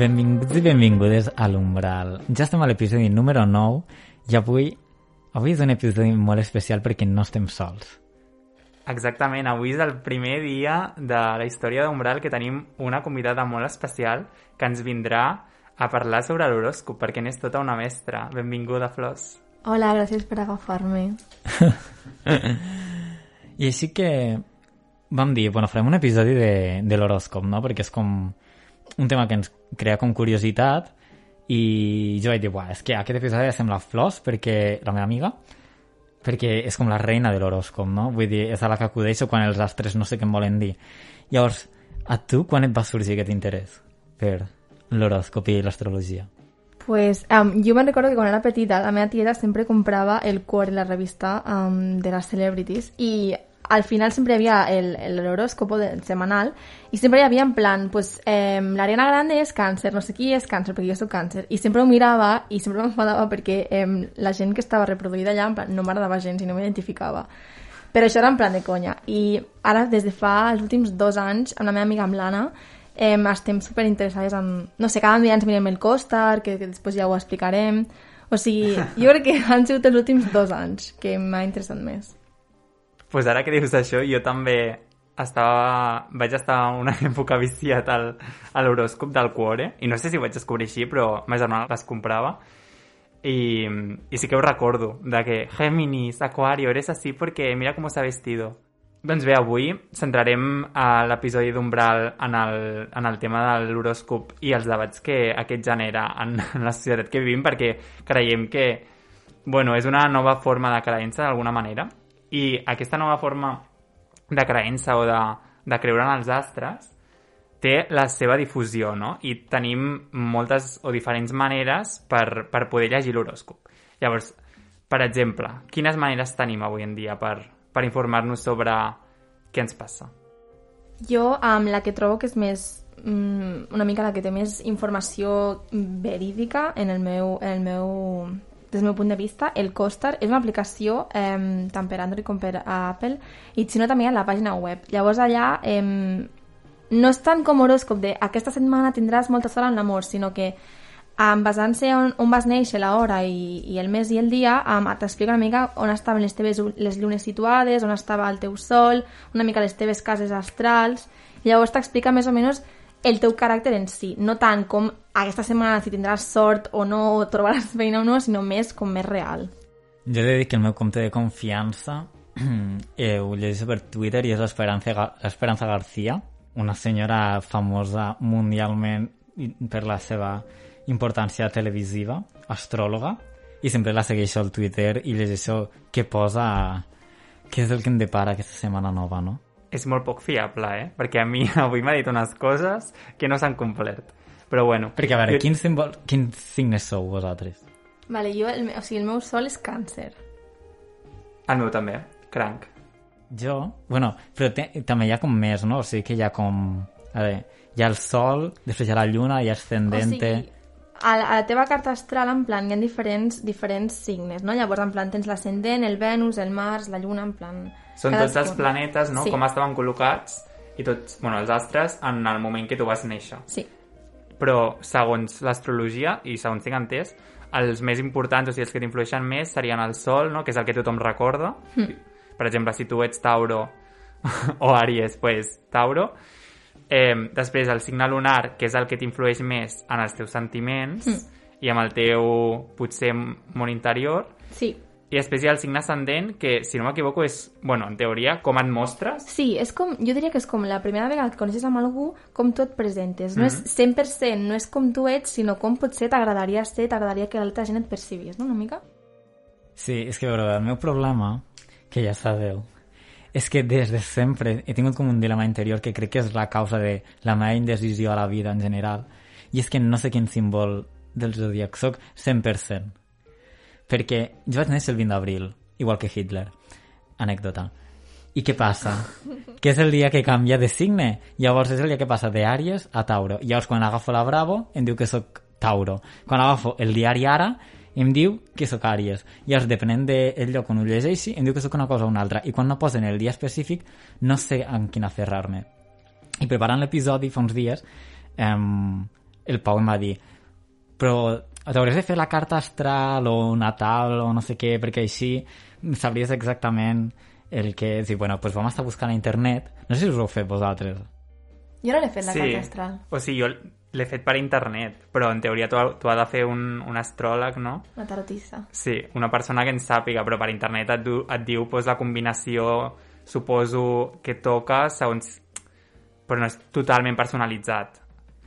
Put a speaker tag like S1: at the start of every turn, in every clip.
S1: Benvinguts i benvingudes a l'Umbral. Ja estem a l'episodi número 9 i avui, avui és un episodi molt especial perquè no estem sols.
S2: Exactament, avui és el primer dia de la història d'Umbral que tenim una convidada molt especial que ens vindrà a parlar sobre l'horòscop perquè n'és tota una mestra. Benvinguda, Flors.
S3: Hola, gràcies per agafar-me.
S1: I així que vam dir, bueno, farem un episodi de, de l'horòscop, no? Perquè és com un tema que ens crea com curiositat i jo vaig dir, és que aquest episodi semblar flors perquè la meva amiga perquè és com la reina de l'horòscop, no? Vull dir, és a la que acudeixo quan els astres no sé què em volen dir. Llavors, a tu quan et va sorgir aquest interès per l'horòscop i l'astrologia?
S3: Pues, um, jo me'n recordo que quan era petita la meva tieta sempre comprava el Quore, la revista um, de les celebrities, i al final sempre hi havia el, el horóscopo de, semanal i sempre hi havia en plan, pues, eh, l'Ariana Grande és càncer, no sé qui és càncer, perquè jo soc càncer. I sempre ho mirava i sempre m'enfadava perquè eh, la gent que estava reproduïda allà en plan, no m'agradava gens i no m'identificava. Però això era en plan de conya. I ara, des de fa els últims dos anys, amb la meva amiga amb l'Anna, eh, estem super interessades en... No sé, cada dia ens mirem el costar, que, que després ja ho explicarem. O sigui, jo crec que han sigut els últims dos anys que m'ha interessat més
S2: pues ara que dius això, jo també estava, vaig estar una època viciat al, a l'horòscop del Cuore, i no sé si ho vaig descobrir així, però ma germana les comprava, i, i sí que ho recordo, de que Géminis, Acuario, eres así porque mira cómo se ha vestido. Doncs bé, avui centrarem a l'episodi d'Umbral en, el, en el tema de l'horòscop i els debats que aquest genera en, en la societat que vivim, perquè creiem que bueno, és una nova forma de creença d'alguna manera, i aquesta nova forma de creença o de, de creure en els astres té la seva difusió, no? I tenim moltes o diferents maneres per, per poder llegir l'horòscop. Llavors, per exemple, quines maneres tenim avui en dia per, per informar-nos sobre què ens passa?
S3: Jo, amb la que trobo que és més mm, una mica la que té més informació verídica en el meu, en el meu des del meu punt de vista, el Costar és una aplicació eh, tant per Android com per Apple i si no també a la pàgina web. Llavors allà eh, no és tant com horòscop de aquesta setmana tindràs molta sort en l'amor, sinó que um, basant-se on, on vas néixer, l'hora i, i el mes i el dia, um, t'explica una mica on estaven les teves les llunes situades, on estava el teu sol, una mica les teves cases astrals, llavors t'explica més o menys el teu caràcter en si, no tant com aquesta setmana si tindràs sort o no, o trobaràs feina o no, sinó més com més real.
S1: Jo he de dir que el meu compte de confiança eh, ho llegeixo per Twitter i és l'Esperanza García, una senyora famosa mundialment per la seva importància televisiva, astròloga, i sempre la segueixo al Twitter i llegeixo què posa, què és el que em depara aquesta setmana nova, no?
S2: És molt poc fiable, eh? Perquè a mi avui m'ha dit unes coses que no s'han complert. Però bueno...
S1: Perquè, a veure, jo... quins, simbol... quins signes sou vosaltres?
S3: Vale, jo, el, o sigui, el meu sol és càncer.
S2: El meu també, cranc.
S1: Jo? Bueno, però te, també hi ha com més, no? O sigui que hi ha com... A veure, hi ha el sol, després hi ha la lluna, hi ha ascendente... O sigui,
S3: a la, a la teva carta astral, en plan, hi ha diferents, diferents signes, no? Llavors, en plan, tens l'ascendent, el Venus, el Mars, la lluna, en plan...
S2: Són tots els planetes, no? Sí. Com estaven col·locats i tots, bueno, els astres en el moment que tu vas néixer.
S3: Sí.
S2: Però, segons l'astrologia, i segons tinc entès, els més importants, o sigui, els que t'influeixen més serien el Sol, no? que és el que tothom recorda. Mm. Per exemple, si tu ets Tauro o Aries, pues Tauro. Eh, després, el signe lunar, que és el que t'influeix més en els teus sentiments mm. i amb el teu, potser, món interior.
S3: Sí.
S2: I després hi ha el signe ascendent, que, si no m'equivoco, és, bueno, en teoria, com et mostres.
S3: Sí, és com, jo diria que és com la primera vegada que coneixes amb algú, com tu et presentes. No mm -hmm. és 100%, no és com tu ets, sinó com potser t'agradaria ser, t'agradaria que l'altra gent et percibís, no, una mica?
S1: Sí, és que, però, el meu problema, que ja sabeu, és que des de sempre he tingut com un dilema interior que crec que és la causa de la meva indecisió a la vida en general, i és que no sé quin símbol del zodiac soc 100% perquè jo vaig néixer el 20 d'abril, igual que Hitler. Anècdota. I què passa? Que és el dia que canvia de signe. Llavors és el dia que passa d'Àries a Tauro. Llavors quan agafo la Bravo em diu que sóc Tauro. Quan agafo el diari Ara em diu que sóc Àries. Llavors, depenent del lloc on ho llegeixi, em diu que sóc una cosa o una altra. I quan no posen el dia específic, no sé en quin aferrar-me. I preparant l'episodi fa uns dies, eh, el Pau em va dir però t'hauries de fer la carta astral o natal o no sé què, perquè així sabries exactament el que és. I bueno, doncs vam estar buscant a internet. No sé si us ho heu fet vosaltres.
S3: Jo no l'he fet, la
S2: sí.
S3: carta astral.
S2: O sigui, jo l'he fet per internet, però en teoria tu, tu ha de fer un, un astròleg, no?
S3: La tarotista.
S2: Sí, una persona que en sàpiga, però per internet et, du, et diu pues, la combinació, suposo, que toca segons... Però no és totalment personalitzat.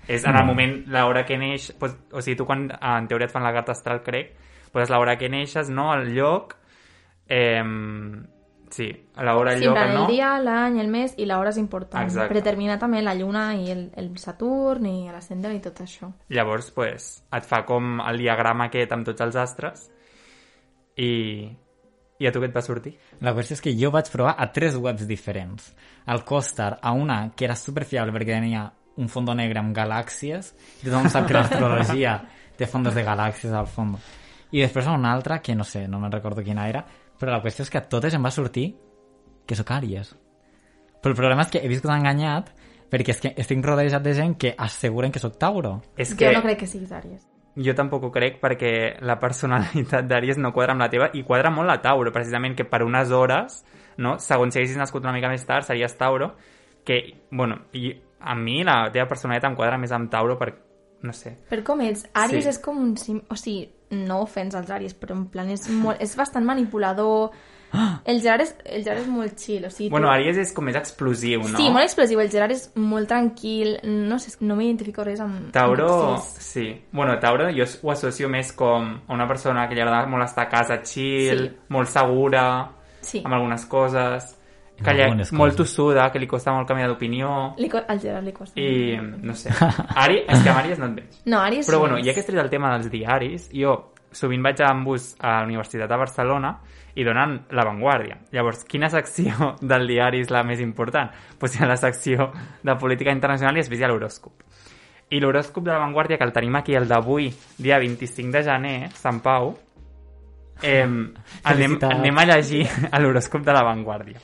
S2: És en el
S1: No.
S2: moment, l'hora que neix... Pues, o sigui, tu quan en teoria et fan la carta astral, crec, pues, és l'hora que neixes, no? El lloc... Eh, sí, a l'hora, el
S3: Sí, en
S2: lloc, no?
S3: el dia, l'any, el mes i l'hora és important.
S2: Exacte.
S3: Per determinar també la lluna i el, el Saturn i l'ascendent i tot això.
S2: Llavors, pues, et fa com el diagrama aquest amb tots els astres i, i a tu què et va sortir?
S1: La qüestió és que jo vaig provar a tres webs diferents. Al Costar, a una que era superfiable perquè tenia un fondo negre amb galàxies, i tothom sap que l'astrologia té fondos de galàxies al fons. I després a una altra, que no sé, no me'n recordo quina era, però la qüestió és que a totes em va sortir que sóc àries. Però el problema és que he viscut enganyat perquè és que estic rodejat de gent que asseguren que sóc Tauro.
S2: És
S3: Jo no crec que siguis Àries.
S2: Jo tampoc ho crec perquè la personalitat d'Àries no quadra amb la teva i quadra molt la Tauro, precisament que per unes hores, no? segons si haguessis nascut una mica més tard, series Tauro, que, bueno, i a mi la teva personalitat em quadra més amb Tauro per, no sé,
S3: Per com ets, Àries
S2: Sí.
S3: és com un... sim- O sigui, no ofens als Àries, però en plan és, molt, és bastant manipulador. El Gerard és, el Gerard és molt chill, o sigui...
S2: Bueno,
S3: tu-
S2: Àries és com més explosiu, no?
S3: Sí, molt explosiu. El Gerard és molt tranquil. No sé, no m'identifico res amb...
S2: Tauro,
S3: amb
S2: sí. Bueno, Tauro jo ho associo més com a una persona que li agrada molt estar a casa chill,
S3: Sí.
S2: molt segura,
S3: Sí.
S2: amb algunes coses, que ella, molt tossuda, que li costa molt canviar d'opinió,
S3: Li, co- al Gerard li costa.
S2: i no sé. Ari, és que amb Àries no et veig.
S3: No, Àries
S2: Però bueno, ja que has tret el tema dels diaris, jo sovint vaig amb bus a la Universitat de Barcelona i donen La Vanguardia. Llavors, quina secció del diari és la més important? Doncs pues hi ha la secció de política internacional i després hi ha l'horòscop. I l'horòscop de La Vanguardia, que el tenim aquí, el d'avui, dia 25 de gener, Sant Pau, eh, anem, anem a llegir l'horòscop de La Vanguardia.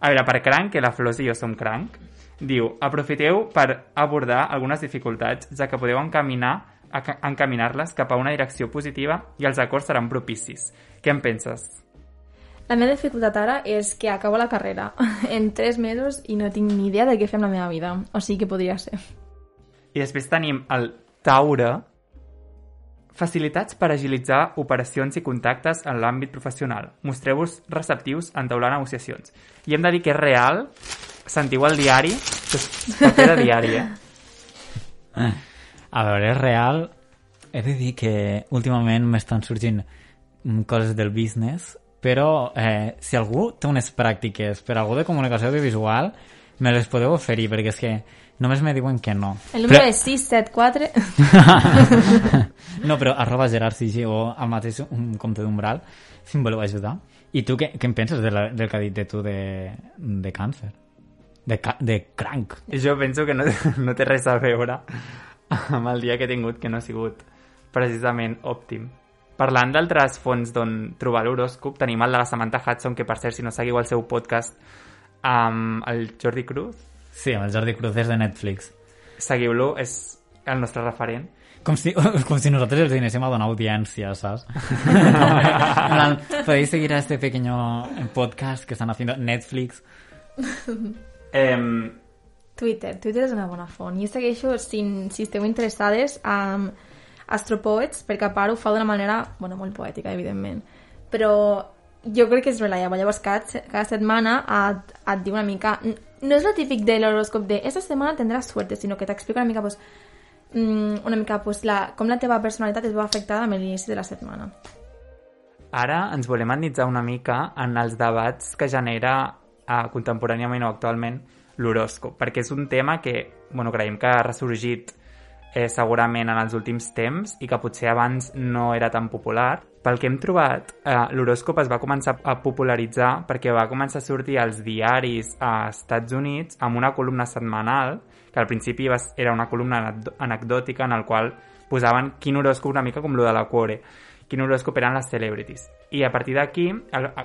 S2: A veure, per cranc, que la Flors i jo som cranc, diu, aprofiteu per abordar algunes dificultats, ja que podeu encaminar encaminar-les cap a una direcció positiva i els acords seran propicis. Què en penses?
S3: La meva dificultat ara és que acabo la carrera en tres mesos i no tinc ni idea de què fer amb la meva vida. O sigui que podria ser.
S2: I després tenim el Taure, facilitats per agilitzar operacions i contactes en l'àmbit professional. Mostreu-vos receptius a entaular negociacions. I hem de dir que és real, sentiu el diari, que és paper de diari, eh?
S1: A veure, és real. He de dir que últimament m'estan sorgint coses del business, però eh, si algú té unes pràctiques per algú de comunicació audiovisual, me les podeu oferir, perquè és que només me diuen que no.
S3: El número
S1: Però-
S3: és 674...
S1: No, però arroba Gerard Sigi o el mateix un compte d'umbral, si em voleu ajudar. I tu què, què en penses de la, del que ha dit de tu de, de càncer? De, ca, de cranc?
S2: Jo penso que no, no té res a veure amb el dia que he tingut, que no ha sigut precisament òptim. Parlant d'altres fons d'on trobar l'horòscop, tenim el de la Samantha Hudson, que per cert, si no seguiu el seu podcast amb el Jordi Cruz,
S1: Sí, amb el Jordi Cruz des de Netflix.
S2: seguiu-lo, és el nostre referent.
S1: Com si, com si nosaltres els anéssim a donar audiència, plan, Podéis seguir a este pequeño podcast que están haciendo Netflix.
S2: Eh,
S3: Twitter. Twitter és una bona font. Jo segueixo, si, si esteu interessades, amb Astropoets, perquè a part ho fa d'una manera, bueno, molt poètica, evidentment. Però jo crec que és reliable. Llavors, cada, cada setmana et, et diu una mica... No és el típic de l'horòscop de esta setmana tindràs suerte, sinó que t'explica una mica, pues, mm, una mica pues, la, com la teva personalitat es va afectar amb l'inici de la setmana.
S2: Ara ens volem endinsar una mica en els debats que genera eh, contemporàniament o actualment l'horòscop, perquè és un tema que bueno, creiem que ha ressorgit eh, segurament en els últims temps i que potser abans no era tan popular. Pel que hem trobat, eh, l'horòscop es va començar a popularitzar perquè va començar a sortir als diaris a Estats Units amb una columna setmanal, que al principi va, era una columna anecdò- anecdòtica en el qual posaven quin horòscop una mica com lo de la Cuore, quin horòscop eren les celebrities. I a partir d'aquí,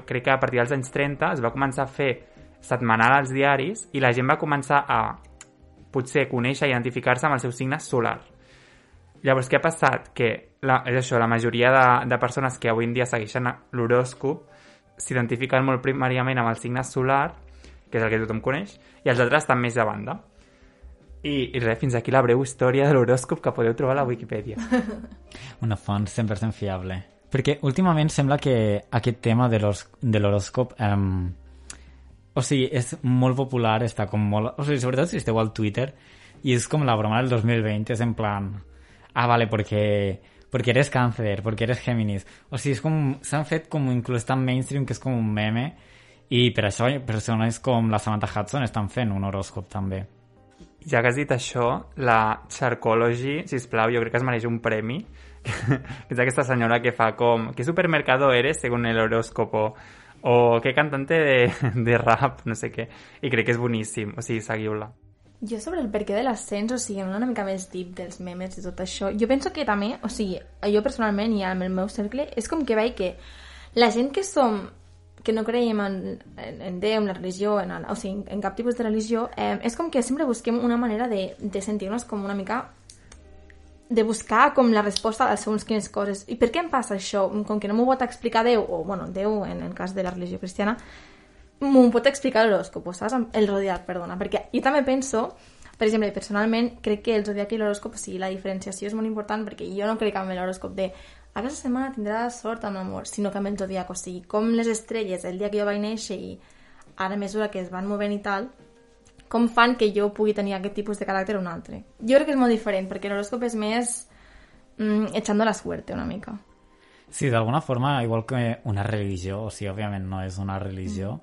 S2: crec que a partir dels anys 30 es va començar a fer setmanal als diaris i la gent va començar a potser conèixer i identificar-se amb el seu signe solar. llavors, què ha passat? Que la, és això, la majoria de, de persones que avui en dia segueixen l'horòscop s'identifiquen molt primàriament amb el signe solar, que és el que tothom coneix, i els altres estan més de banda. I, i res, fins aquí la breu història de l'horòscop que podeu trobar a la Wikipedia.
S1: Una font 100% fiable. Perquè últimament sembla que aquest tema de l'horòs- de l'horòscop um, o sigui, és molt popular, està com molt... O sigui, sobretot si esteu al Twitter i és com la broma del 2020, és en plan... Ah, vale, porque, porque eres cáncer, porque eres Géminis. O sigui, és com... S'han fet com inclús tan mainstream que és com un meme i per això persones com la Samantha Hudson estan fent un horòscop també.
S2: Ja que has dit això, la Charcology, si plau, jo crec que es mereix un premi, que és aquesta senyora que fa com ¿qué supermercado eres según el horóscopo? o qué cantante de, de rap, no sé què. I crec que és boníssim, o sigui, seguiu-la.
S3: Jo sobre el perquè de l'ascens, o sigui, una mica més deep dels memes i tot això, jo penso que també, o sigui, jo personalment i amb el meu cercle, és com que veig que la gent que som que no creiem en, en, en Déu, en la religió, en, o sigui, en cap tipus de religió, eh, és com que sempre busquem una manera de, de sentir-nos com una mica de buscar com la resposta a segons quines coses. I per què em passa això? Com que no m'ho pot explicar Déu, o, bueno, Déu, en el cas de la religió cristiana, m'ho pot explicar l'horòscop, saps? El zodiac, perdona. Perquè jo també penso, per exemple, personalment, crec que el zodiac i l'horòscop, o sigui, la diferenciació és molt important perquè jo no crec amb l'horòscop de aquesta setmana tindràs sort amb l'amor, sinó que amb el zodiac, o sigui, com les estrelles, el dia que jo vaig néixer i ara a mesura que es van movent i tal, com fan que jo pugui tenir aquest tipus de caràcter o un altre. Jo crec que és molt diferent, perquè l'horòscop és més mm, echando la suerte una mica.
S1: Sí, d'alguna forma, igual que una religió, o sigui, òbviament no és una religió,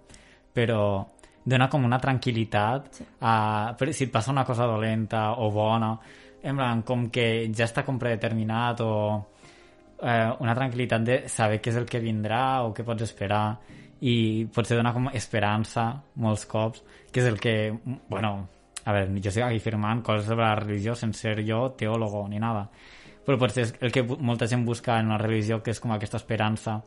S1: però dona com una tranquil·litat
S3: Sí.
S1: a, per, si et passa una cosa dolenta o bona, en plan, com que ja està com predeterminat o eh, una tranquil·litat de saber què és el que vindrà o què pots esperar i potser dona com esperança molts cops, que és el que, bueno, a veure, jo estic aquí firmant coses sobre la religió sense ser jo teòlogo ni nada, però potser és el que molta gent busca en una religió que és com aquesta esperança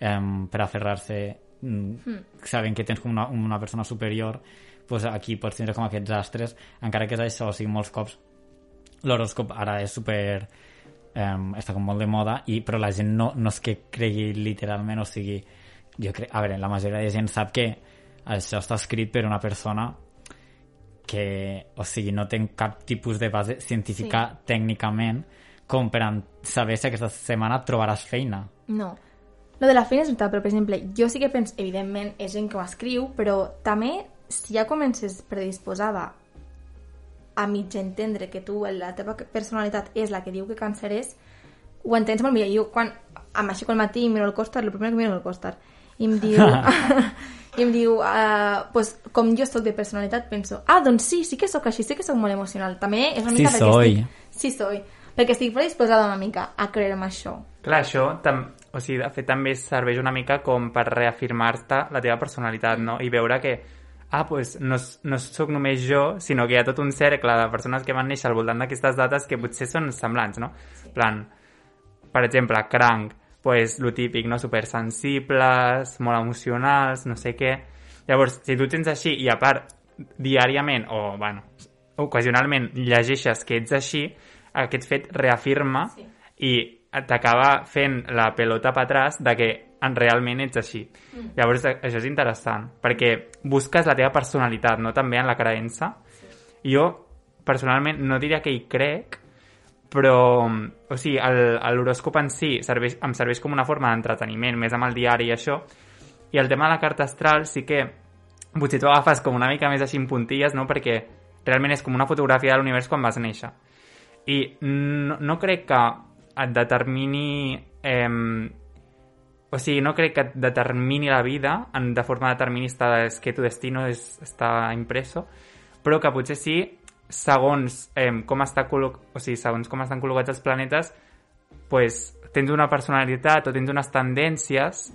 S1: em, per aferrar-se mm, sabent que tens com una, una persona superior pues aquí pots tindre com aquests astres encara que és això, o sigui, molts cops l'horòscop ara és super um, està com molt de moda i, però la gent no, no és que cregui literalment o sigui, jo crec, a veure, la majoria de gent sap que això està escrit per una persona que, o sigui, no té cap tipus de base científica sí. tècnicament com per saber si aquesta setmana trobaràs feina.
S3: No. Lo de la feina és veritat, però per exemple, jo sí que penso, evidentment, és gent que ho escriu, però també, si ja comences predisposada a mig entendre que tu, la teva personalitat és la que diu que càncer és, ho entens molt millor. Jo, quan em aixeco al matí i miro el costar, el primer que miro és el costar. I em diu... I em diu, uh, pues, com jo sóc de personalitat, penso, ah, doncs sí, sí que sóc així, sí que sóc molt emocional. També és una
S1: Sí
S3: mica perquè
S1: soy.
S3: estic... Sí, soy. Perquè estic predisposada una mica a creure en això.
S2: Clar, això, tam... o sigui, de fet, també serveix una mica com per reafirmar-te la teva personalitat, no? I veure que, ah, pues, no, no sóc només jo, sinó que hi ha tot un cercle de persones que van néixer al voltant d'aquestes dates que potser són semblants, no? En plan, per exemple, cranc, pues, lo típic, no? Supersensibles, molt emocionals, no sé què. Llavors, si tu tens així i a part diàriament o, bueno, ocasionalment llegeixes que ets així, aquest fet reafirma
S3: Sí.
S2: i t'acaba fent la pelota per atràs de que en realment ets així. Mm. Llavors, això és interessant, perquè busques la teva personalitat, no? També en la creença. Jo, personalment, no diria que hi crec, però, o sigui, l'horòscop en si serveix, em serveix com una forma d'entreteniment, més amb el diari i això, i el tema de la carta astral sí que potser t'ho agafes com una mica més així en puntilles, no? Perquè realment és com una fotografia de l'univers quan vas néixer. I no, no crec que et determini... Eh, o sigui, no crec que et determini la vida en, de forma determinista, és que tu destino és, està impreso, però que potser sí, segons eh, com està o sigui, segons com estan col·locats els planetes, pues, tens una personalitat o tens unes tendències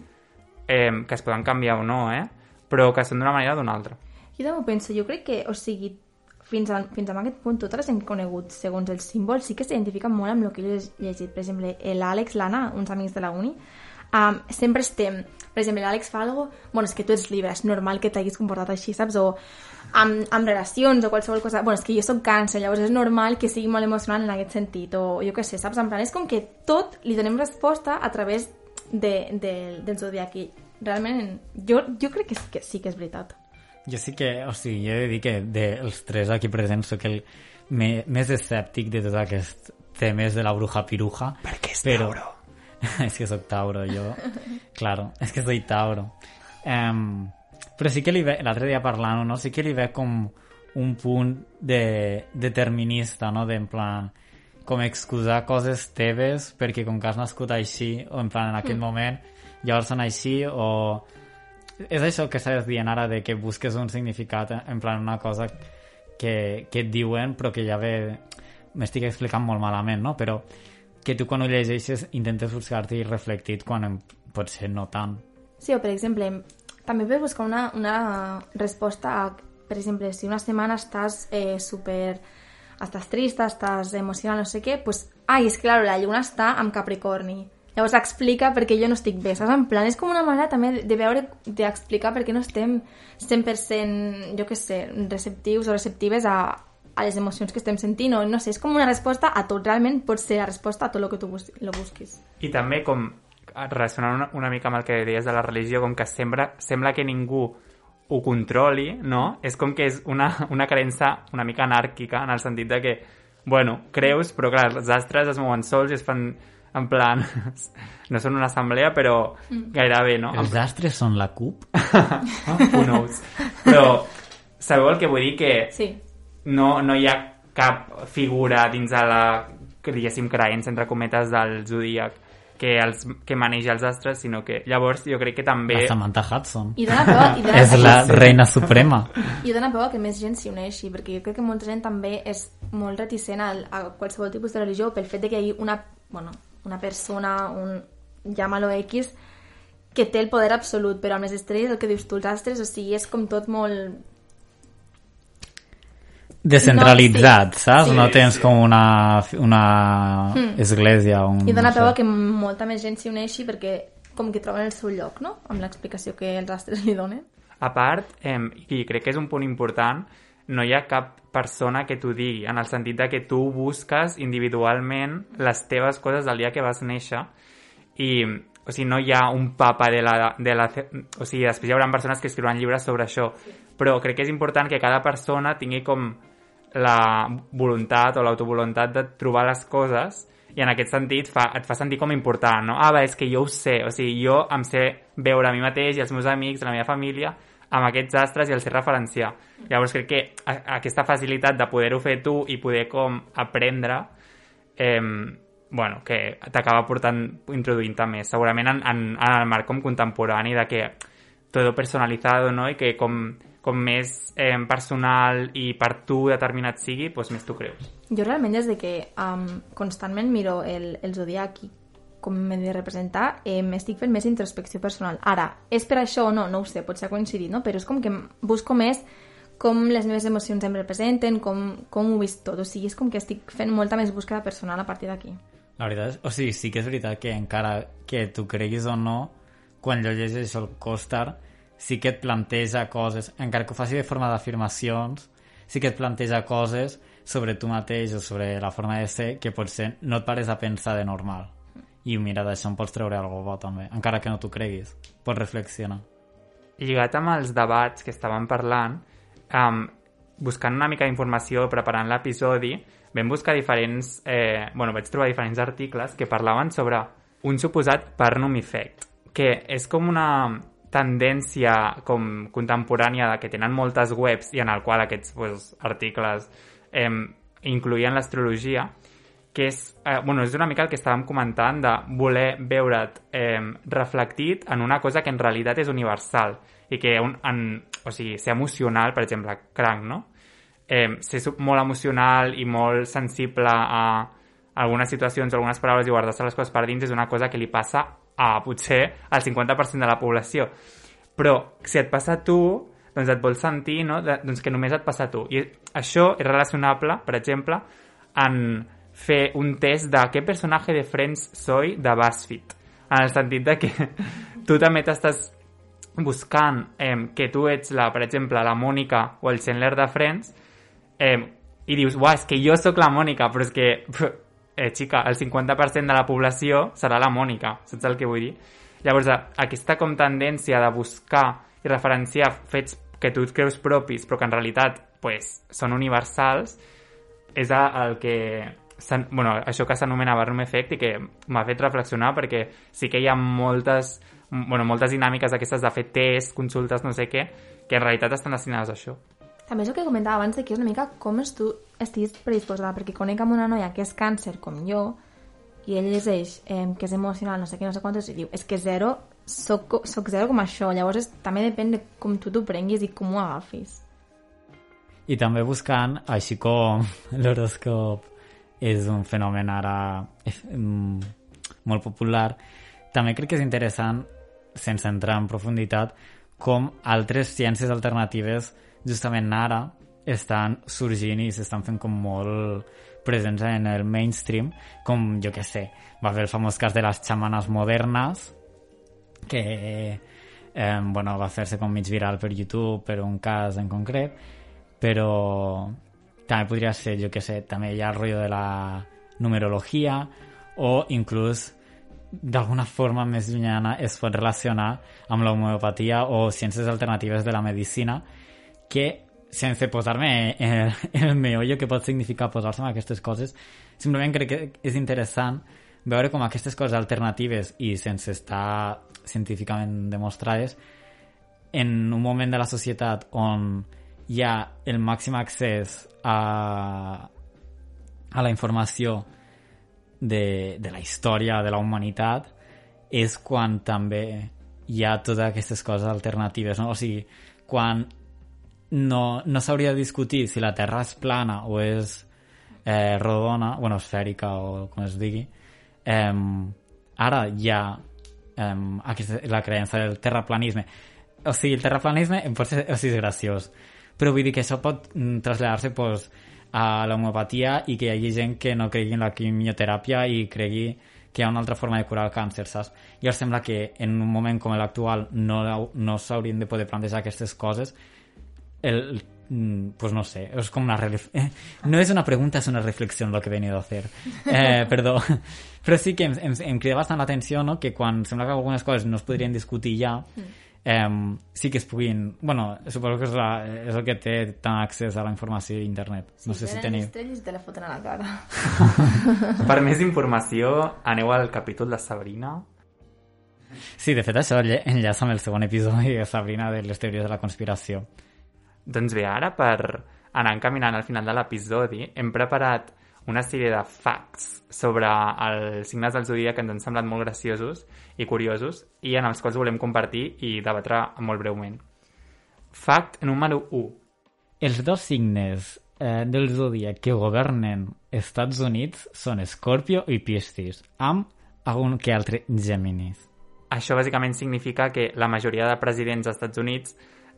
S2: eh, que es poden canviar o no, eh? però que són d'una manera o d'una altra.
S3: Jo també ho penso, jo crec que, o sigui, fins a, fins a aquest punt, tota la gent que he conegut, segons els símbols, sí que s'identifiquen molt amb el que jo he llegit. Per exemple, l'Àlex, l'Anna, uns amics de la uni, um, sempre estem... Per exemple, l'Àlex fa algo... Bueno, és que tu ets llibre, és normal que t'hagis comportat així, saps? O amb, amb relacions o qualsevol cosa... Bueno, és que jo sóc càncer, llavors és normal que sigui molt emocional en aquest sentit. O jo què sé, saps? En plan, és com que tot li donem resposta a través de, de, del zodiac. I realment, jo, jo crec que, sí que sí que és veritat.
S1: Jo sí que, o sigui, jo he de dir que dels tres aquí presents sóc el me, més escèptic de tots aquests temes de la bruja piruja.
S2: Perquè és
S1: però...
S2: Tauro.
S1: es que soc Tauro, jo. claro, es que soy Tauro. Um, però sí que li ve, l'altre dia parlant, no? Sí que li ve com un punt de determinista, no? De, en plan, com excusar coses teves perquè com que has nascut així, o en plan, en aquest mm. moment, llavors són així, o... És això que estàs dient ara, de que busques un significat, en plan, una cosa que, que et diuen, però que ja ve... M'estic explicant molt malament, no? Però que tu quan ho llegeixes intentes buscar-te reflectit quan potser no tant.
S3: Sí, o per exemple, també per buscar una, una resposta a, per exemple, si una setmana estàs eh, super... estàs trista, estàs emocional, no sé què, pues, ai, és clar, la lluna està amb Capricorni. Llavors explica per què jo no estic bé, saps? En plan, és com una manera també de veure, d'explicar per què no estem 100%, jo què sé, receptius o receptives a, a les emocions que estem sentint, o no sé, és com una resposta a tot, realment pot ser la resposta a tot el que tu bus lo busquis.
S2: I també com relacionant una, una mica amb el que deies de la religió, com que sembla, sembla que ningú ho controli, no? És com que és una, una creença una mica anàrquica, en el sentit de que, bueno, creus, però clar, els astres es mouen sols i es fan en plan... No són una assemblea, però gairebé, no?
S1: Els astres són la CUP?
S2: Who knows? Però sabeu el que vull dir? Que
S3: Sí.
S2: no, no hi ha cap figura dins de la, diguéssim, creença, entre cometes, del zodíac que, els, que maneja els astres, sinó que llavors jo crec que també...
S1: La Samantha Hudson.
S3: I dona por, i dona,
S1: És la reina suprema.
S3: I dona por que més gent s'hi uneixi, perquè jo crec que molta gent també és molt reticent al, a qualsevol tipus de religió pel fet de que hi hagi una, bueno, una persona, un, llámalo X, que té el poder absolut, però amb les estrelles, el que dius tu, els astres, o sigui, és com tot molt...
S1: Descentralitzat,
S3: No, sí.
S1: saps?
S3: Sí.
S1: no tens com una, una
S3: Mm.
S1: església, un...
S3: I dona
S1: no sé.
S3: peu a que molta més gent s'hi uneixi perquè com que troben el seu lloc, no?, amb l'explicació que els astres li donen.
S2: A part, eh, i crec que és un punt important, no hi ha cap persona que t'ho digui, en el sentit de que tu busques individualment les teves coses del dia que vas néixer i o sigui, no hi ha un papa de la, de la... O sigui, després hi haurà persones que escriuran llibres sobre això, però crec que és important que cada persona tingui com la voluntat o l'autovoluntat de trobar les coses i en aquest sentit fa, et fa sentir com important, no? Ah, va, és que jo ho sé, o sigui, jo em sé veure a mi mateix i els meus amics, la meva família, amb aquests astres i el sé referenciar. Llavors crec que aquesta facilitat de poder-ho fer tu i poder com aprendre eh, bueno, que t'acaba portant, introduint-te més. Segurament en, en, en el marc com contemporani de que todo personalizado, no? I que com, com més eh, personal i per tu determinat sigui, doncs més tu creus.
S3: Jo realment des de que um, constantment miro el, el zodiac i com m'he de representar, eh, m'estic fent més introspecció personal. Ara, és per això o no? No ho sé, potser ha coincidit, no? Però és com que busco més com les meves emocions em representen, com, com ho he vist tot. O sigui, és com que estic fent molta més búsqueda personal a partir d'aquí.
S1: La veritat és, o sigui, sí que és veritat que encara que tu creguis o no, quan llegeixes el costar, sí que et planteja coses, encara que ho faci de forma d'afirmacions, sí que et planteja coses sobre tu mateix o sobre la forma de ser que potser no et pares a pensar de normal. I mira, d'això en pots treure alguna bo també, encara que no t'ho creguis. Pots reflexionar.
S2: lligat amb els debats que estàvem parlant, um, buscant una mica d'informació, preparant l'episodi, vam buscar diferents... Eh, bueno, vaig trobar diferents articles que parlaven sobre un suposat Barnum Effect, que és com una tendència com contemporània de que tenen moltes webs i en el qual aquests pues, articles eh, incloïen l'astrologia, que és, eh, bueno, és una mica el que estàvem comentant de voler veure't eh, reflectit en una cosa que en realitat és universal i que un, en, o sigui, ser emocional, per exemple, cranc, no? Eh, ser molt emocional i molt sensible a algunes situacions algunes paraules i guardar-se les coses per dins és una cosa que li passa a potser al 50% de la població. Però si et passa a tu, doncs et vols sentir no? de, doncs que només et passa a tu. I això és relacionable, per exemple, en fer un test de què personatge de Friends soy de BuzzFeed. en el sentit de que tu també t'estàs buscant eh, que tu ets, la, per exemple, la Mònica o el Chandler de Friends eh, i dius, uah, és que jo sóc la Mònica, però és que, pff, eh, xica, el 50% de la població serà la Mònica, saps el que vull dir? Llavors, aquesta com tendència de buscar i referenciar fets que tu creus propis, però que en realitat pues, són universals, és el que bueno, això que s'anomena Barnum Effect i que m'ha fet reflexionar perquè sí que hi ha moltes, bueno, moltes dinàmiques d'aquestes de fer tests, consultes, no sé què, que en realitat estan destinades a això.
S3: També és el que comentava abans, que és una mica com és tu estiguis predisposada, perquè conec amb una noia que és càncer com jo, i ell llegeix eh, que és emocional, no sé què, no sé quantos, i diu, és que zero, soc, soc zero com això, llavors és, també depèn de com tu t'ho prenguis i com ho agafis.
S1: I també buscant, així com l'horòscop és un fenomen ara eh, mm, molt popular, també crec que és interessant, sense entrar en profunditat, com altres ciències alternatives justament ara estan sorgint i s'estan fent com molt presents en el mainstream, com, jo que sé, va haver el famós cas de les xamanes modernes, que eh, bueno, va fer-se com mig viral per YouTube per un cas en concret, però també podria ser, jo que sé, també hi ha el rotllo de la numerologia o inclús d'alguna forma més llunyana es pot relacionar amb l'homeopatia o ciències alternatives de la medicina que sense posar-me en en el meollo que pot significar posar-se en aquestes coses simplement crec que és interessant veure com aquestes coses alternatives i sense estar científicament demostrades en un moment de la societat on hi ha el màxim accés a, a la informació de, de la història de la humanitat és quan també hi ha totes aquestes coses alternatives, no? O sigui, quan no, no s'hauria de discutir si la Terra és plana o és eh, rodona, bueno, esfèrica o com es digui, eh, ara hi ha eh, aquesta, la creença del terraplanisme. O sigui, el terraplanisme em pot ser, o sigui, és graciós, però vull dir que això pot mm, traslladar-se pues, a l'homeopatia i que hi hagi gent que no cregui en la quimioteràpia i cregui que hi ha una altra forma de curar el càncer, saps? I em sembla que en un moment com l'actual no, no s'haurien de poder plantejar aquestes coses el, mm, pues no sé, es como una eh, no es una pregunta, es una reflexión lo que he venido a hacer. Eh, perdó. Però sí que em, em, em crida bastant l'atenció no? que quan sembla que algunes coses no es podrien discutir ja, eh, sí que es puguin... Bueno, suposo que és, la, és el que té tant accés a la informació d'internet. No sé si teniu...
S3: estrelles i te la foten a la cara.
S2: Per més informació, aneu al capítol de Sabrina.
S1: Sí, de fet això enllaça amb el segon episodi de Sabrina de les teories de la conspiració.
S2: Doncs bé, ara per anar encaminant al final de l'episodi hem preparat una sèrie de facts sobre els signes del zodíac que ens han semblat molt graciosos i curiosos i en els quals volem compartir i debatre molt breument. Fact número 1.
S1: Els dos signes eh, del zodíac que governen Estats Units són Escorpio i Piscis, amb algun que altre Géminis.
S2: Això bàsicament significa que la majoria de presidents dels Estats Units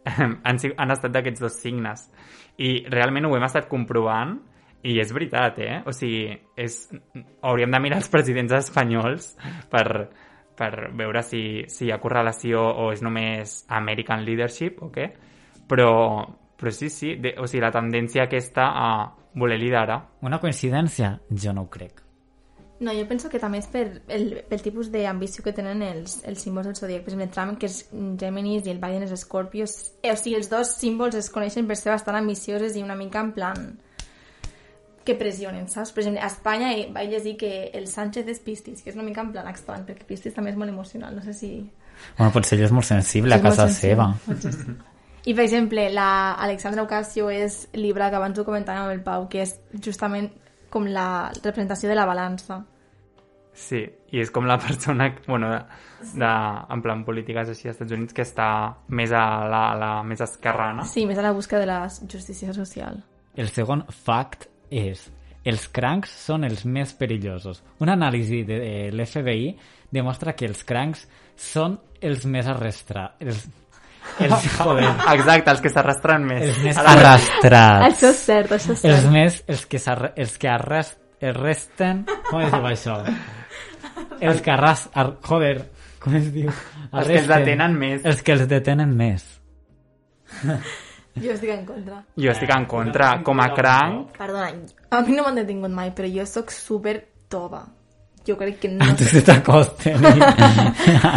S2: han, han estat d'aquests dos signes. I realment ho hem estat comprovant i és veritat, eh? O sigui, és... hauríem de mirar els presidents espanyols per, per veure si, si hi ha correlació o és només American leadership o què. Però, però sí, sí, de, o sigui, la tendència aquesta a voler liderar.
S1: Una coincidència? Jo no ho crec.
S3: No, jo penso que també és per el, pel tipus d'ambició que tenen els, els símbols del zodiac. Per exemple, Trump, que és Géminis, i el Biden és Scorpio. Eh, o sigui, els dos símbols es coneixen per ser bastant ambicioses i una mica en plan que pressionen, saps? Per exemple, a Espanya eh, vaig llegir que el Sánchez és Piscis, que és una mica en plan estrany, perquè Piscis també és molt emocional, no sé si...
S1: Bueno, potser ell és molt sensible a
S3: Sí, molt
S1: casa
S3: sensible,
S1: seva.
S3: I, per exemple, la Alexandra Ocasio és Libra, que abans ho comentàvem amb el Pau, que és justament com la representació de la balança.
S2: Sí, i és com la persona, bueno, de, de, en plan polítiques així als Estats Units que està més a la, a la més esquerrana.
S3: Sí, més a la busca de la justícia social.
S1: El segon fact és els crancs són els més perillosos. Una anàlisi de, de l'FBI demostra que els crancs són els més arrastrats. Els, els, joder,
S2: Exacte, els que s'arrastren més.
S1: els més arrastrats.
S3: Això és cert, això és
S1: Els
S3: cert.
S1: més, els que, els que arrest, arresten... Com es diu això? Els que arras... Ar... Joder, com es diu?
S2: Els que els
S1: Arresten.
S2: detenen més.
S1: Els que els detenen més.
S3: Jo estic en contra.
S2: Jo estic en contra. Com a cranc,
S3: Perdona, a mi no m'han detingut mai, però jo sóc super tova. Jo crec que no...
S1: Tu se t'acosten.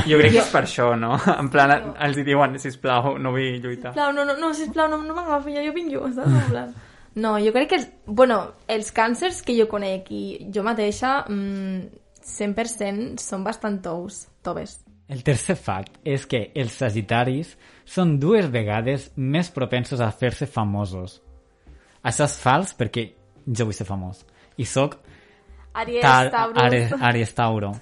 S2: jo crec que és per això, no? En plan, els hi diuen, sisplau, no vull lluitar.
S3: Sisplau, no, no, no, sisplau, no, no m'agafi, ja jo vinc jo, saps? En plan... No, jo crec que, els, bueno, els càncers que jo conec i jo mateixa, mm, 100% són bastant tous, toves.
S1: El tercer fact és que els sagitaris són dues vegades més propensos a fer-se famosos. Això és fals perquè jo vull ser famós. I sóc
S3: Aries, Taurus...
S1: Aries, Aries Tauro.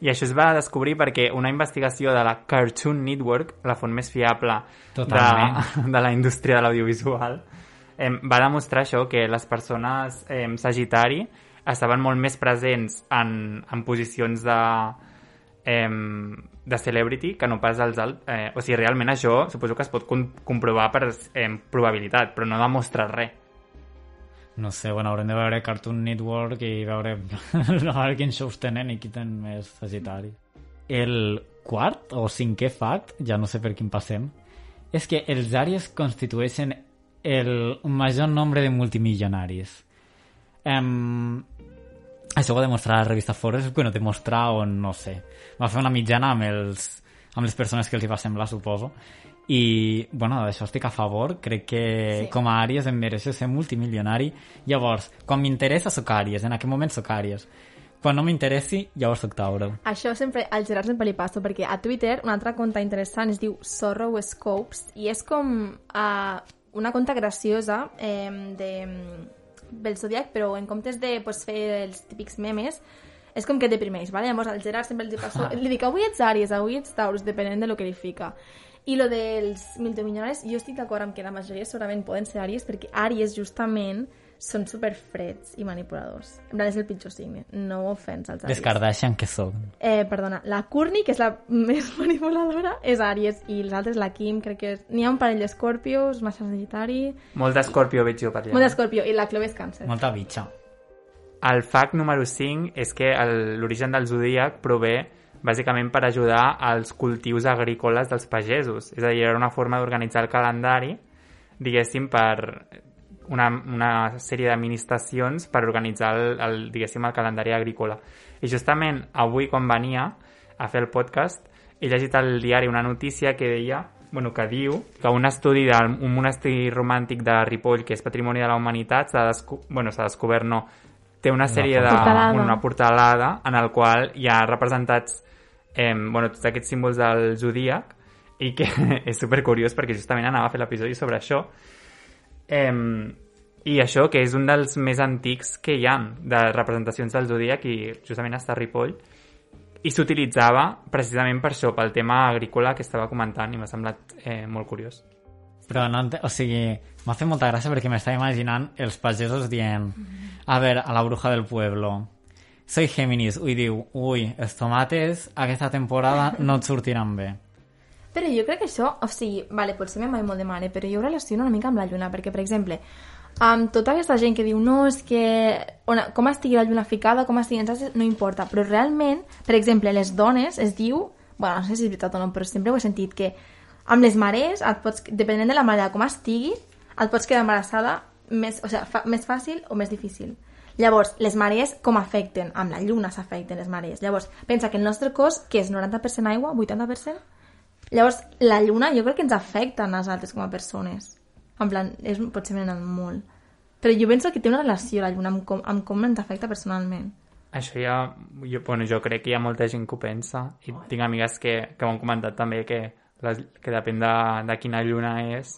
S2: I això es va descobrir perquè una investigació de la Cartoon Network, la font més fiable de, de la indústria de l'audiovisual, eh, va demostrar això, que les persones eh, sagitari estaven molt més presents en, en posicions de, eh, de celebrity que no pas els altres. Eh, o sigui, realment això suposo que es pot com comprovar per eh, probabilitat, però no demostra res.
S1: No sé, bueno, haurem de veure Cartoon Network i veure, a veure quins shows tenen i qui tenen més sagitari. El quart o cinquè fact, ja no sé per quin passem, és que els àries constitueixen el major nombre de multimilionaris. Um, això ho va demostrar la revista Forbes, bueno, demostrar o no sé. Va fer una mitjana amb, els, amb les persones que els hi va semblar, suposo. I, bueno, d'això estic a favor. Crec que
S3: Sí.
S1: com a Àries em mereixo ser multimilionari. Llavors, quan m'interessa sóc Àries, en aquell moment sóc Àries. Quan no m'interessi, llavors sóc Tauro.
S3: Això sempre, al Gerard sempre li passo, perquè a Twitter una altra conta interessant es diu Sorrow Scopes i és com uh, una conta graciosa eh, de, del Zodiac, però en comptes de pues, fer els típics memes, és com que et deprimeix, ¿vale? Llavors al Gerard sempre li passo, li dic avui ets Àries, avui ets Taurus, depenent de lo que li fica. I lo dels multimilionaris, jo estic d'acord amb que la majoria segurament poden ser Àries, perquè Àries justament són super freds i manipuladors. En plan, és el pitjor signe. No ofens als Àries.
S1: Les Kardashian que sóc.
S3: Eh, perdona, la Courtney, que és la més manipuladora, és Àries, i les altres, la Kim, crec que és... N'hi ha un parell d'Escorpios, massa Sagitari...
S2: Molt d'escorpió veig jo per allà.
S3: Molt d'Escorpio, i la Chloe és Càncer.
S1: Molta bitxa.
S2: El fact número 5 és que el- l'origen del zodíac prové bàsicament per ajudar als cultius agrícoles dels pagesos. És a dir, era una forma d'organitzar el calendari, diguéssim, per una, una sèrie d'administracions per organitzar el, el, diguéssim, el calendari agrícola. I justament avui, quan venia a fer el podcast, he llegit al diari una notícia que deia bueno, que diu que un estudi d'un monestir romàntic de Ripoll, que és Patrimoni de la Humanitat, s'ha desco bueno, descobert, no, té una sèrie de...
S3: Portalada.
S2: una portalada en el qual hi ha representats eh, bueno, tots aquests símbols del zodíac i que és super curiós perquè justament anava a fer l'episodi sobre això eh, i això que és un dels més antics que hi han de representacions del zodíac i justament està a Ripoll i s'utilitzava precisament per això, pel tema agrícola que estava comentant i m'ha semblat eh, molt curiós.
S1: Però no, o sigui, m'ha fet molta gràcia perquè m'estava imaginant els pagesos dient a veure, a la bruja del pueblo soy Géminis, ui diu ui, els tomates aquesta temporada no et sortiran bé
S3: Però jo crec que això, o sigui, vale, potser me mai molt de mare, però jo ho relaciono una mica amb la lluna, perquè, per exemple, amb tota aquesta gent que diu no, és que on, com estigui la lluna ficada, com estigui en saces, no importa, però realment, per exemple, les dones es diu, bueno, no sé si és veritat o no, però sempre ho he sentit, que amb les marees, et pots, depenent de la marea com estigui, et pots quedar embarassada més, o sigui, fa, més fàcil o més difícil. Llavors, les marees com afecten? Amb la lluna s'afecten les marees. Llavors, pensa que el nostre cos, que és 90% aigua, 80%, Llavors, la lluna jo crec que ens afecta a nosaltres com a persones. En plan, és, potser m'he anat molt. Però jo penso que té una relació la lluna amb com, amb com ens afecta personalment.
S2: Això ja... Jo, bueno, jo crec que hi ha molta gent que ho pensa i tinc amigues que, que m'han comentat també que, les, que depèn de, de quina lluna és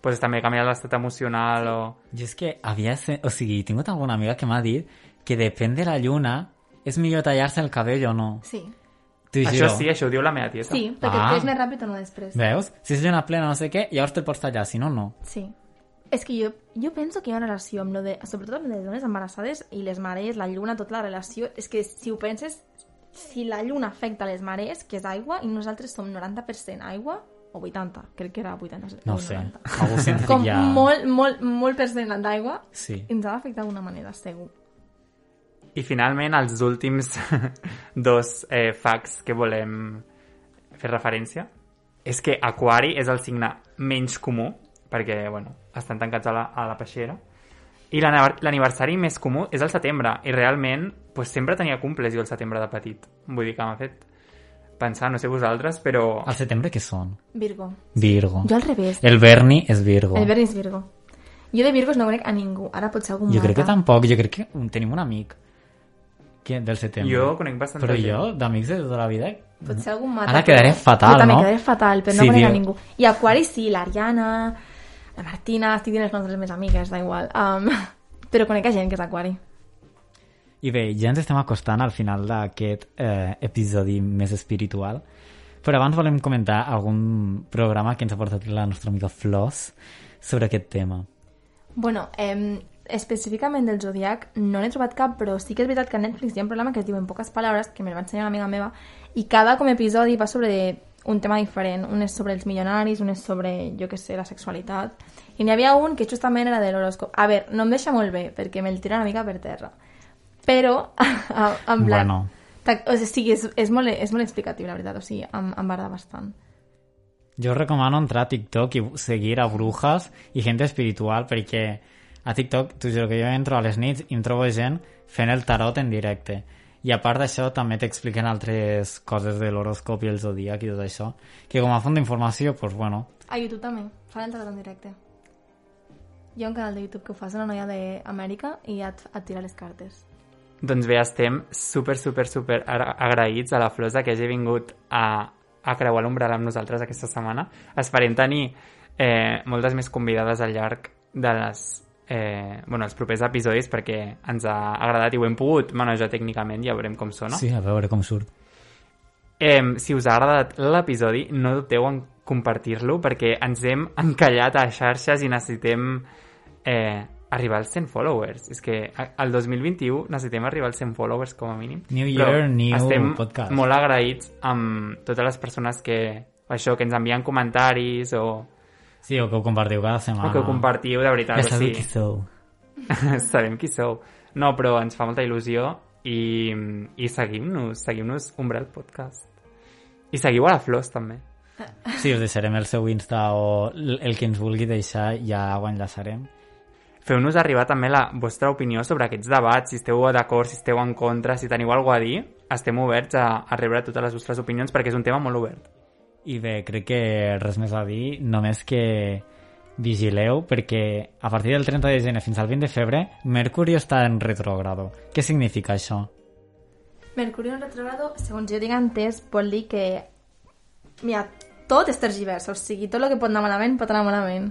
S2: pues també canvia l'estat emocional o...
S1: jo és que havia o sigui, he tingut alguna amiga que m'ha dit que depèn de la lluna és millor tallar-se el cabell o no
S3: Sí.
S1: T'ho
S2: Això sí, això ho diu la meva tieta.
S3: Sí, perquè
S1: Ah.
S3: ah. és més ràpid o no després.
S1: veus? si és lluna plena no sé què llavors te'l pots tallar, si no, no
S3: Sí. És que jo, jo penso que hi ha una relació amb lo de, sobretot amb les dones embarassades i les marees, la lluna, tota la relació, és que si ho penses, si la lluna afecta les marees, que és aigua, i nosaltres som 90% aigua, o 80, crec que era 80,
S1: no sé,
S3: 90.
S1: algú científic
S3: Com
S1: ja...
S3: molt, molt, molt percent d'aigua,
S1: sí.
S3: ens ha d'afectar d'alguna manera, segur.
S2: I finalment, els últims dos eh, facts que volem fer referència és que Aquari és el signe menys comú, perquè, bueno, estan tancats a la, a la peixera, i l'aniver- l'aniversari més comú és el setembre, i realment pues, sempre tenia cumples jo el setembre de petit. Vull dir que m'ha fet pensar, no sé vosaltres, però...
S1: Al setembre què són?
S3: Virgo.
S1: Virgo.
S3: Jo al revés.
S1: El Berni és Virgo.
S3: El Berni és Virgo. Jo de Virgos no conec a ningú. Ara potser algun
S1: Jo crec que tampoc, jo crec que tenim un amic que del setembre.
S2: Jo conec bastant
S1: Però
S2: gent.
S1: jo, d'amics de tota la vida,
S3: Potser algun mata.
S1: Ara quedaré fatal,
S3: jo també
S1: no?
S3: quedaré fatal, però no
S1: Sí,
S3: conec a
S1: tio.
S3: ningú. I Aquari sí, l'Ariana, la Martina, estic dient els noms de les meves amigues, da igual. Um, però conec a gent que és Aquari.
S1: I bé, ja ens estem acostant al final d'aquest eh, episodi més espiritual, però abans volem comentar algun programa que ens ha portat la nostra amiga Flors sobre aquest tema.
S3: Bueno, eh, específicament del Zodiac no n'he trobat cap, però sí que és veritat que a Netflix hi ha un programa que es diu En poques paraules, que me va ensenyar una amiga meva, i cada com episodi va sobre un tema diferent. Un és sobre els milionaris, un és sobre, jo que sé, la sexualitat. I n'hi havia un que justament era de l'horòscop. A veure, no em deixa molt bé, perquè me'l tira una mica per terra. Però, en plan...
S1: Bueno.
S3: O sigui, és, és, molt, és molt explicatiu, la veritat. O sigui, em, em va agradar bastant.
S1: Jo recomano entrar a TikTok i seguir a brujas i gent espiritual perquè a TikTok, t'ho juro que jo entro a les nits i em trobo gent fent el tarot en directe. I a part d'això també t'expliquen altres coses de l'horòscop i el zodíac i tot això, que com a font d'informació, doncs bueno,
S3: A YouTube també, fan el tarot en directe. Hi ha un canal de YouTube que ho fa, és una noia d'Amèrica i et, et tira les cartes.
S2: Doncs bé, estem super, super, super agra- agraïts a la Flosa que hagi vingut a, a creuar l'umbral amb nosaltres aquesta setmana. Esperem tenir eh, moltes més convidades al llarg de les, eh, bueno, els propers episodis perquè ens ha agradat i ho hem pogut manejar tècnicament, ja veurem com sona.
S1: sí, a veure com surt.
S2: Eh, si us ha agradat l'episodi, no dubteu en compartir-lo perquè ens hem encallat a xarxes i necessitem eh, arribar als 100 followers. És que al 2021 necessitem arribar als 100 followers com a mínim.
S1: New
S2: Però
S1: year, new
S2: estem
S1: podcast.
S2: molt agraïts amb totes les persones que, això, que ens envien comentaris o,
S1: Sí, o que ho compartiu cada setmana.
S2: o que ho compartiu, de veritat.
S1: Ja sabeu
S2: sigui,
S1: qui sou.
S2: sabem qui sou. No, però ens fa molta il·lusió i, i seguim-nos, seguim-nos Umbral Podcast. I seguiu a la Flors, també.
S1: Sí, us deixarem el seu Insta o el que ens vulgui deixar, ja ho enllaçarem.
S2: Feu-nos arribar també la vostra opinió sobre aquests debats, si esteu d'acord, si esteu en contra, si teniu alguna a dir, estem oberts a, a rebre totes les vostres opinions perquè és un tema molt obert.
S1: I bé, crec que res més a dir, només que vigileu perquè a partir del 30 de gener fins al 20 de febrer Mercuri està en retrogrado. Què significa això?
S3: Mercuri en retrogrado, segons jo tinc entès, vol dir que... Mira, tot és tergivers, o sigui, tot el que pot anar malament pot anar malament.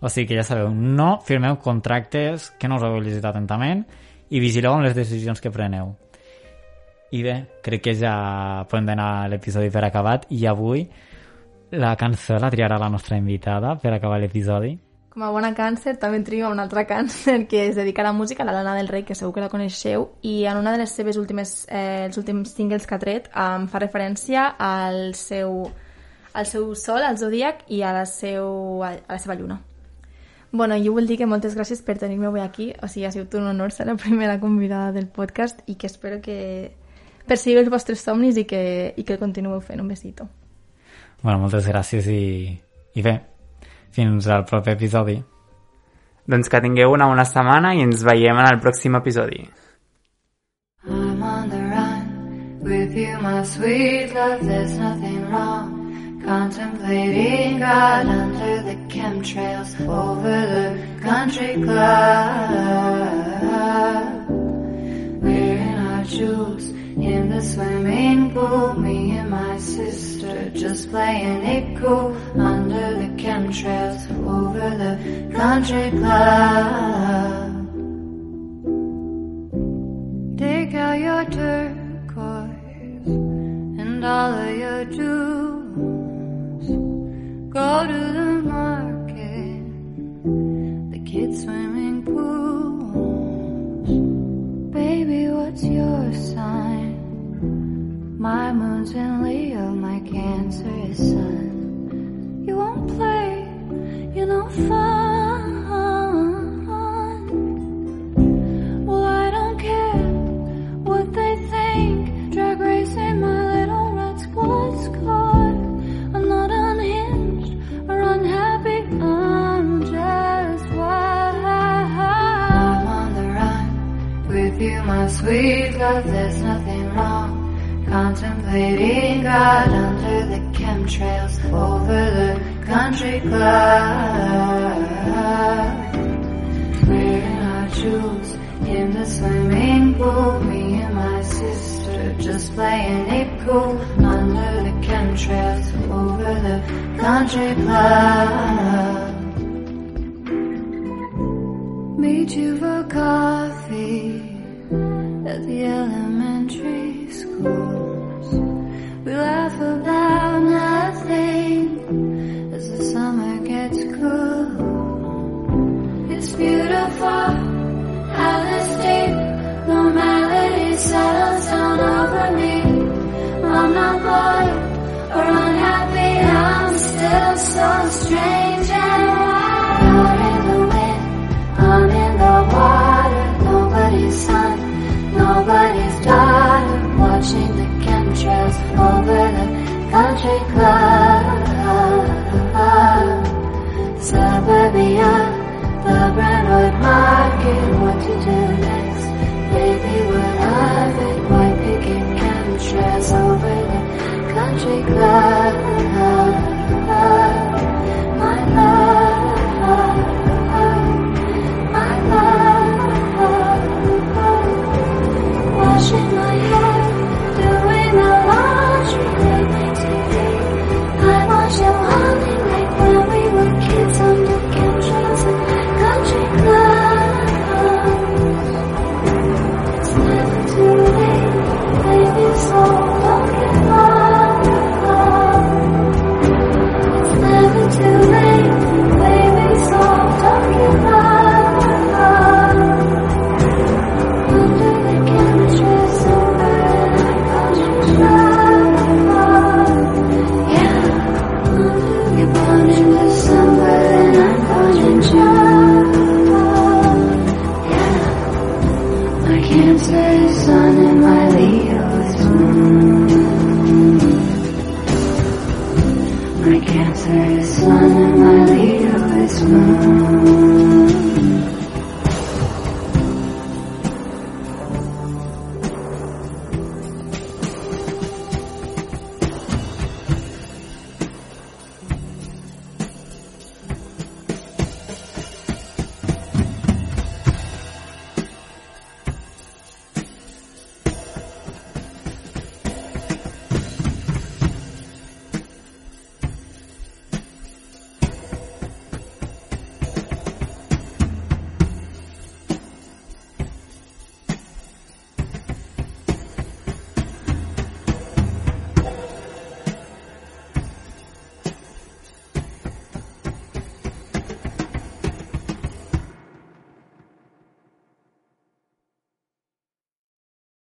S1: O sigui que ja sabeu, no firmeu contractes que no us heu llegit atentament i vigileu amb les decisions que preneu. I bé, crec que ja podem donar l'episodi per acabat i avui la cançó la triarà la nostra invitada per acabar l'episodi.
S3: Com a bona càncer, també trio un altre càncer que es dedica a la música, la Lana del Rei, que segur que la coneixeu, i en una de les seves últimes, eh, els últims singles que ha tret em fa referència al seu, al seu sol, al zodíac, i a la, seu, a la seva lluna. Bueno, jo vull dir que moltes gràcies per tenir-me avui aquí, o sigui, ha sigut un honor ser la primera convidada del podcast i que espero que perseguiu els vostres somnis i que, i que continueu fent. Un besito.
S1: Bueno, moltes gràcies i, i bé, fins al proper episodi.
S2: Doncs que tingueu una bona setmana i ens veiem en el pròxim episodi.
S4: I'm on the run with you, my sweet love. There's nothing wrong. Contemplating God under the chemtrails over the country club. Wearing our jewels in the swimming pool. Me and my sister just playing it cool under the chemtrails over the country club. Take out your turquoise and all of your jewels. Go to the market, the kids' swimming pools. Baby, what's your sign? My moon's in Leo, my Cancer is Sun. You won't play, you know fun. take life. Wearing our shoes in the swimming pool. Me and my sister just playing it cool. Under the chemtrails, over the country club. strength.